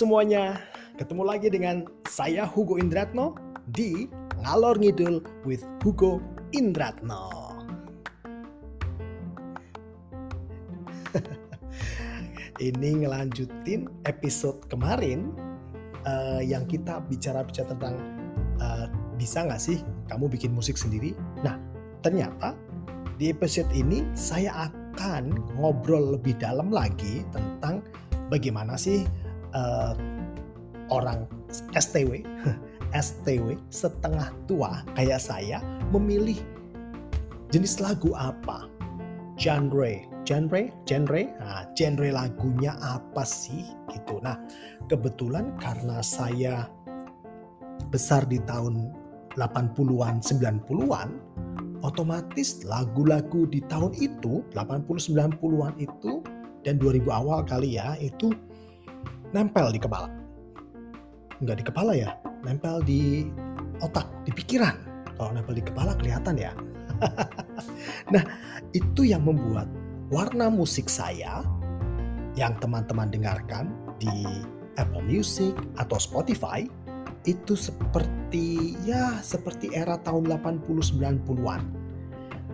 Semuanya, ketemu lagi dengan saya Hugo Indratno di Ngalor Ngidul with Hugo Indratno. Ini ngelanjutin episode kemarin uh, yang kita bicara-bicara tentang uh, bisa nggak sih kamu bikin musik sendiri? Nah, ternyata di episode ini saya akan ngobrol lebih dalam lagi tentang bagaimana sih uh, orang STW, STW setengah tua kayak saya memilih jenis lagu apa, genre, genre, genre, nah, genre lagunya apa sih? Gitu. Nah, kebetulan karena saya besar di tahun 80-an, 90-an, otomatis lagu-lagu di tahun itu, 80 90-an itu dan 2000 awal kali ya, itu nempel di kepala. Enggak di kepala ya, nempel di otak, di pikiran. Kalau nempel di kepala kelihatan ya. nah, itu yang membuat warna musik saya yang teman-teman dengarkan di Apple Music atau Spotify itu seperti ya seperti era tahun 80 90-an.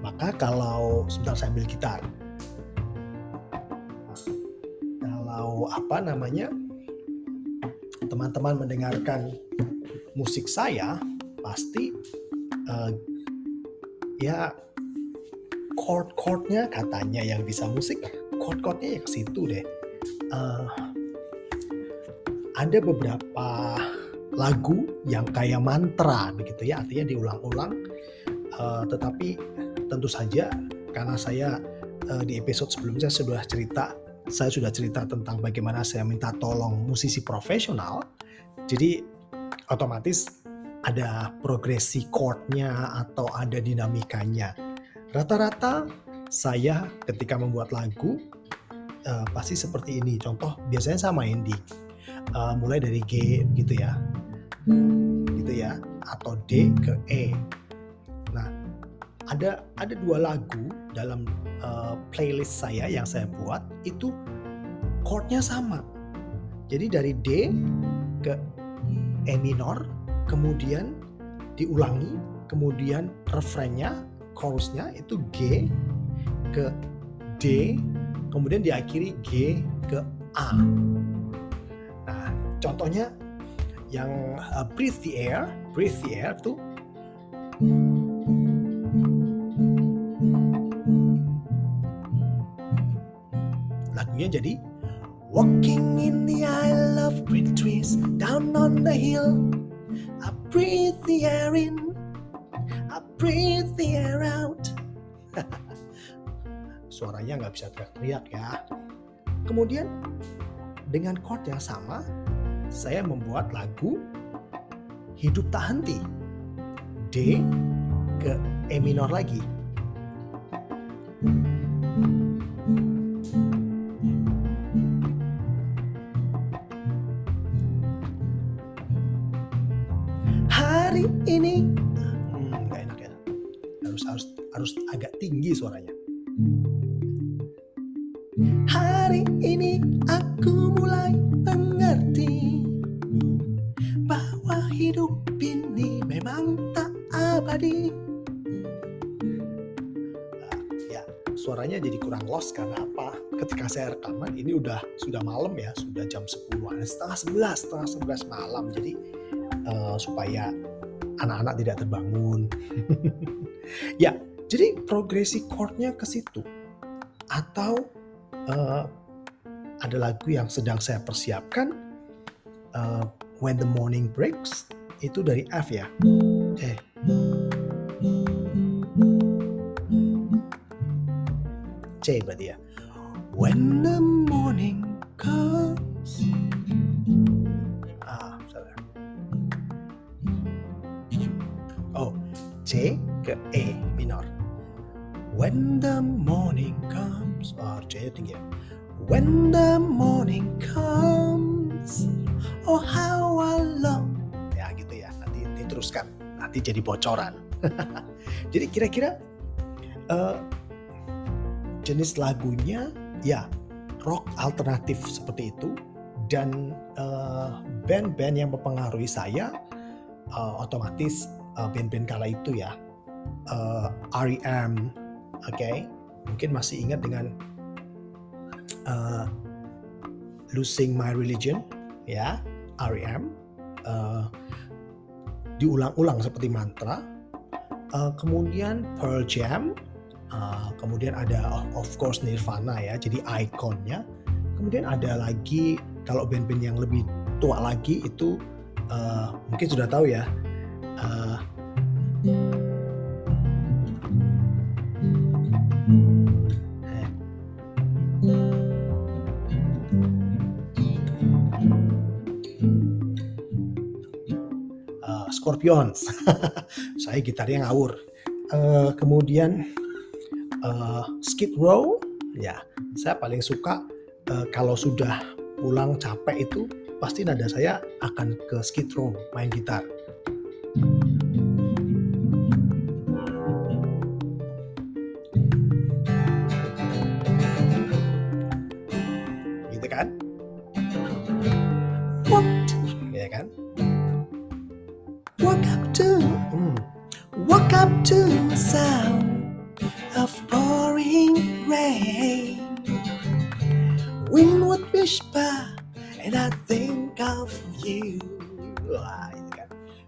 Maka kalau sebentar saya ambil gitar. Kalau apa namanya? Teman-teman mendengarkan musik saya pasti uh, ya chord-chordnya katanya yang bisa musik chord-chordnya ya ke situ deh. Uh, ada beberapa lagu yang kayak mantra begitu ya artinya diulang-ulang. Uh, tetapi tentu saja karena saya uh, di episode sebelumnya sudah cerita saya sudah cerita tentang bagaimana saya minta tolong musisi profesional. Jadi otomatis ada progresi chordnya atau ada dinamikanya. Rata-rata saya ketika membuat lagu uh, pasti seperti ini. Contoh biasanya saya main uh, mulai dari G gitu ya, gitu ya, atau D ke E. Ada ada dua lagu dalam uh, playlist saya yang saya buat itu chordnya sama. Jadi dari D ke E minor, kemudian diulangi, kemudian refrainnya, chorusnya itu G ke D, kemudian diakhiri G ke A. Nah, contohnya yang uh, Breathe the Air, Breathe the Air tuh lagunya jadi Walking in the aisle of green trees down on the hill. I breathe the air in I breathe the air out. Suaranya nggak bisa teriak-teriak ya. Kemudian dengan chord yang sama saya membuat lagu Hidup Tak Henti. D ke E minor lagi hari ini. Hmm, gak enak ya. Harus harus harus agak tinggi suaranya. Hari ini aku mulai mengerti bahwa hidup ini memang tak abadi. Nah, ya suaranya jadi kurang los karena apa? Ketika saya rekaman ini udah sudah malam ya sudah jam 10 setengah 11 setengah 11 malam. Jadi uh, supaya anak-anak tidak terbangun. ya, jadi progresi chordnya ke situ. Atau uh, ada lagu yang sedang saya persiapkan, uh, When the Morning Breaks, itu dari F ya. Eh. C berarti ya. When the C ke E minor. When the morning comes, oh C tinggi ya. When the morning comes, oh how I love. Ya gitu ya, nanti diteruskan, nanti jadi bocoran. jadi kira-kira uh, jenis lagunya ya rock alternatif seperti itu, dan uh, band-band yang mempengaruhi saya uh, otomatis uh, band-band kala itu ya uh, R.E.M. oke okay? mungkin masih ingat dengan uh, Losing My Religion ya R.E.M. Uh, diulang-ulang seperti mantra uh, kemudian Pearl Jam uh, kemudian ada of course Nirvana ya jadi ikonnya kemudian ada lagi kalau band-band yang lebih tua lagi itu uh, mungkin sudah tahu ya uh, Scorpions. saya gitarnya ngawur. Uh, kemudian uh, Skid Row, ya saya paling suka uh, kalau sudah pulang capek itu pasti nada saya akan ke Skid Row main gitar.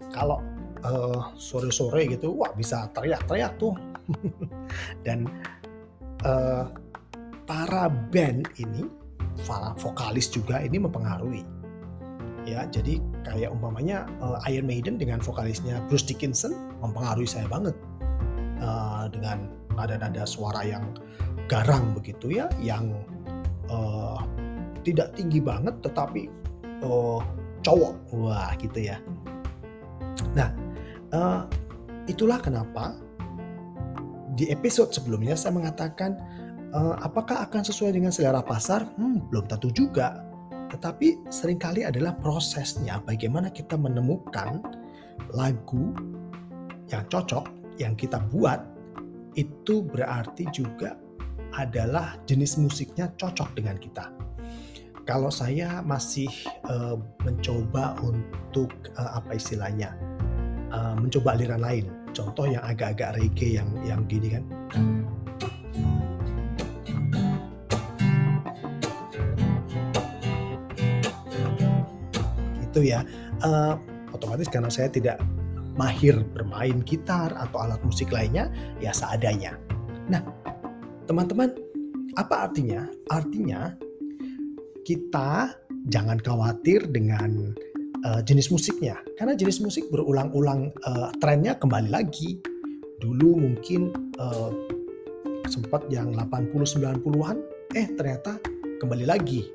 Kalau uh, sore-sore gitu, wah bisa teriak-teriak tuh. Dan uh, para band ini, vokalis juga ini mempengaruhi. Ya jadi kayak umpamanya uh, Iron Maiden dengan vokalisnya Bruce Dickinson mempengaruhi saya banget. Uh, dengan nada-nada suara yang garang begitu ya yang uh, tidak tinggi banget tetapi uh, cowok. Wah gitu ya nah uh, itulah kenapa di episode sebelumnya saya mengatakan uh, apakah akan sesuai dengan selera pasar hmm, belum tentu juga tetapi sering kali adalah prosesnya bagaimana kita menemukan lagu yang cocok yang kita buat itu berarti juga adalah jenis musiknya cocok dengan kita. Kalau saya masih uh, mencoba untuk uh, apa istilahnya, uh, mencoba aliran lain, contoh yang agak-agak reggae yang yang gini kan. itu ya uh, otomatis karena saya tidak mahir bermain gitar atau alat musik lainnya ya seadanya. Nah, teman-teman, apa artinya? Artinya kita jangan khawatir dengan uh, jenis musiknya karena jenis musik berulang-ulang uh, trennya kembali lagi. Dulu mungkin uh, sempat yang 80 90-an eh ternyata kembali lagi.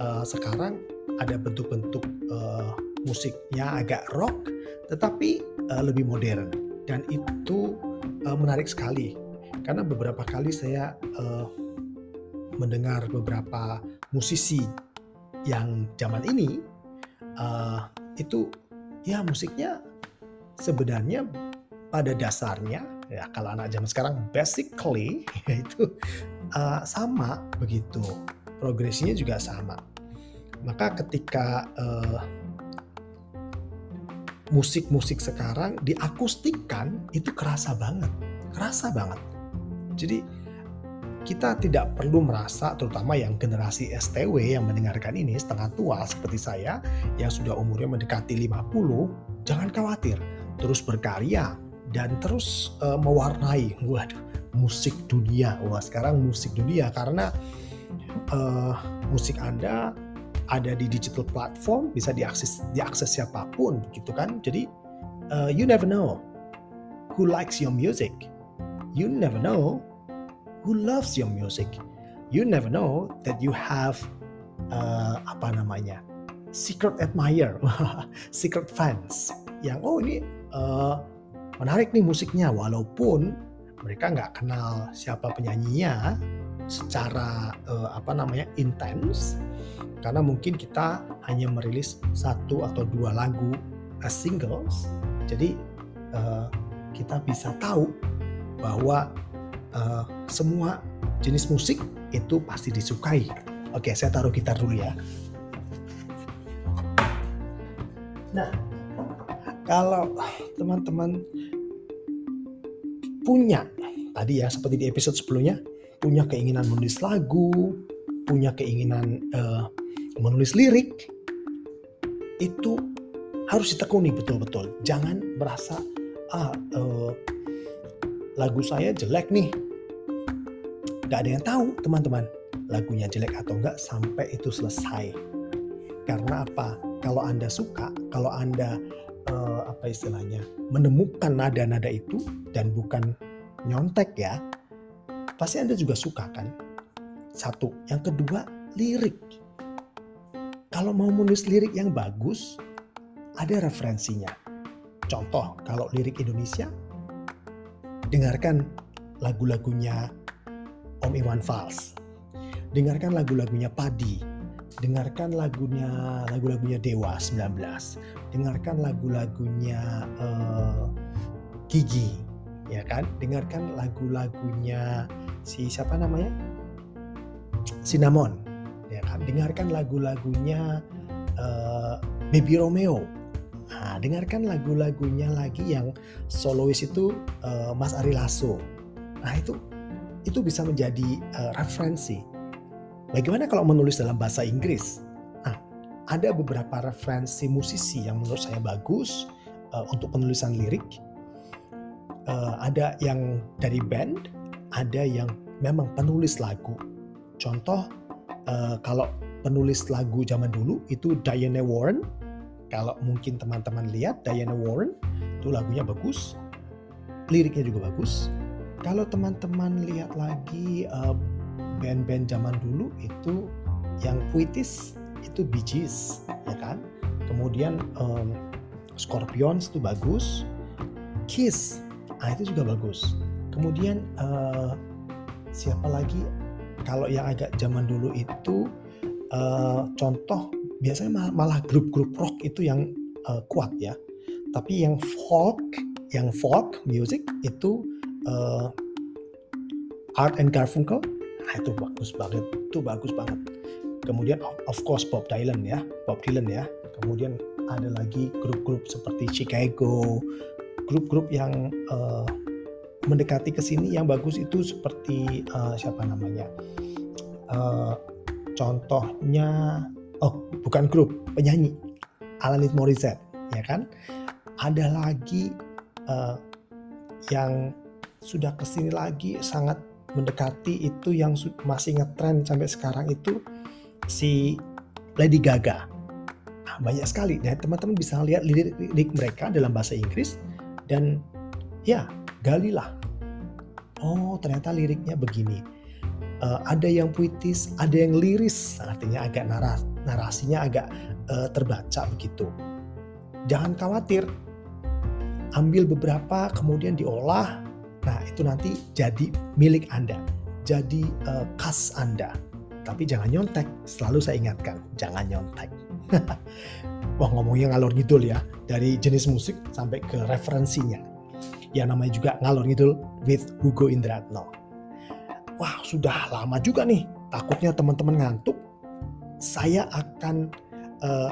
Uh, sekarang ada bentuk-bentuk uh, musiknya agak rock tetapi uh, lebih modern dan itu uh, menarik sekali karena beberapa kali saya uh, mendengar beberapa musisi yang zaman ini uh, itu ya musiknya sebenarnya pada dasarnya ya kalau anak zaman sekarang basically itu uh, sama begitu. Progresinya juga sama. Maka ketika uh, musik-musik sekarang diakustikan itu kerasa banget, kerasa banget. Jadi kita tidak perlu merasa terutama yang generasi STW yang mendengarkan ini setengah tua seperti saya yang sudah umurnya mendekati 50, jangan khawatir, terus berkarya dan terus uh, mewarnai. Waduh musik dunia. Wah, sekarang musik dunia karena uh, musik Anda ada di digital platform bisa diakses diakses siapa pun gitu kan? Jadi uh, you never know who likes your music. You never know who loves your music you never know that you have uh, apa namanya secret admirer secret fans yang oh ini uh, menarik nih musiknya. Walaupun mereka nggak kenal siapa penyanyinya secara uh, apa namanya intens karena mungkin kita hanya merilis satu atau dua lagu as singles. Jadi uh, kita bisa tahu bahwa uh, semua jenis musik itu pasti disukai oke saya taruh gitar dulu ya Nah, kalau teman-teman punya tadi ya seperti di episode sebelumnya punya keinginan menulis lagu, punya keinginan uh, menulis lirik, itu harus ditekuni betul-betul. Jangan merasa ah uh, lagu saya jelek nih. Gak ada yang tahu teman-teman lagunya jelek atau enggak sampai itu selesai. Karena apa? Kalau Anda suka, kalau Anda uh, apa istilahnya menemukan nada-nada itu dan bukan nyontek ya, pasti Anda juga suka kan? Satu. Yang kedua, lirik. Kalau mau menulis lirik yang bagus, ada referensinya. Contoh, kalau lirik Indonesia, dengarkan lagu-lagunya Om Iwan Fals. Dengarkan lagu-lagunya Padi. Dengarkan lagunya lagu-lagunya Dewa 19. Dengarkan lagu-lagunya uh, Gigi, ya kan? Dengarkan lagu-lagunya si siapa namanya Cinnamon ya kan dengarkan lagu-lagunya uh, Baby Romeo nah, dengarkan lagu-lagunya lagi yang solois itu uh, Mas Ari Lasso nah itu itu bisa menjadi uh, referensi bagaimana kalau menulis dalam bahasa Inggris nah ada beberapa referensi musisi yang menurut saya bagus uh, untuk penulisan lirik uh, ada yang dari band ada yang memang penulis lagu. Contoh uh, kalau penulis lagu zaman dulu itu Diana Warren. Kalau mungkin teman-teman lihat Diana Warren itu lagunya bagus, liriknya juga bagus. Kalau teman-teman lihat lagi eh, band-band zaman dulu itu yang puitis itu Gees, ya kan? Kemudian um, Scorpions itu bagus, Kiss, ah itu juga bagus. Kemudian uh, siapa lagi? Kalau yang agak zaman dulu itu uh, contoh biasanya malah grup-grup rock itu yang uh, kuat ya. Tapi yang folk, yang folk music itu uh, Art and Garfunkel, nah itu bagus banget, itu bagus banget. Kemudian of course Bob Dylan ya, Bob Dylan ya. Kemudian ada lagi grup-grup seperti Chicago, grup-grup yang uh, mendekati ke sini yang bagus itu seperti uh, siapa namanya? Uh, contohnya oh bukan grup penyanyi. Alanis Morissette ya kan? Ada lagi uh, yang sudah ke sini lagi sangat mendekati itu yang masih ngetren sampai sekarang itu si Lady Gaga nah, banyak sekali nah teman-teman bisa lihat lirik, lirik mereka dalam bahasa Inggris dan ya galilah. Oh, ternyata liriknya begini. Uh, ada yang puitis, ada yang liris, artinya agak naras, narasinya agak uh, terbaca begitu. Jangan khawatir, ambil beberapa kemudian diolah. Nah, itu nanti jadi milik Anda, jadi uh, khas Anda. Tapi jangan nyontek, selalu saya ingatkan, jangan nyontek. Wah ngomongnya ngalor ngidul ya, dari jenis musik sampai ke referensinya yang namanya juga ngalor ngidul with Hugo Indratno. Wah, sudah lama juga nih. Takutnya teman-teman ngantuk. Saya akan uh,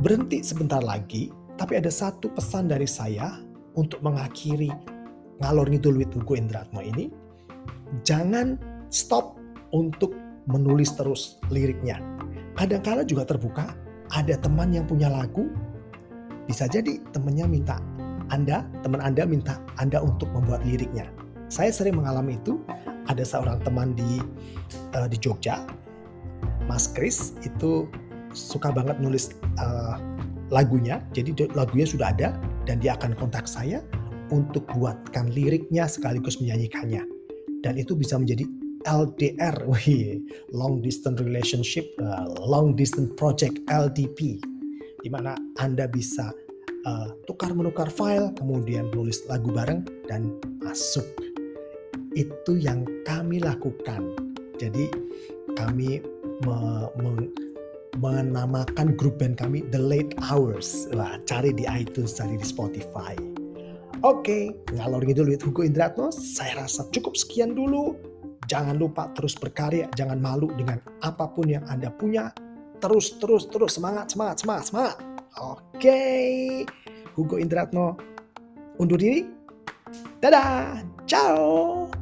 berhenti sebentar lagi, tapi ada satu pesan dari saya untuk mengakhiri ngalor ngidul with Hugo Indratno ini. Jangan stop untuk menulis terus liriknya. Kadang-kala juga terbuka, ada teman yang punya lagu, bisa jadi temannya minta anda, teman Anda minta Anda untuk membuat liriknya. Saya sering mengalami itu. Ada seorang teman di uh, di Jogja, Mas Kris itu suka banget nulis uh, lagunya. Jadi lagunya sudah ada dan dia akan kontak saya untuk buatkan liriknya sekaligus menyanyikannya. Dan itu bisa menjadi LDR, long distance relationship, uh, long distance project LDP, di mana Anda bisa uh, tukar menukar file, kemudian nulis lagu bareng dan masuk. Itu yang kami lakukan. Jadi kami me, me, menamakan grup band kami The Late Hours. Wah, cari di iTunes, cari di Spotify. Oke, ngalor ngidul with Hugo Indratno, saya rasa cukup sekian dulu. Jangan lupa terus berkarya, jangan malu dengan apa pun yang Anda punya. Terus, terus, terus, semangat, semangat, semangat, semangat. Oke, Hugo Indratno undur diri. Dadah, ciao.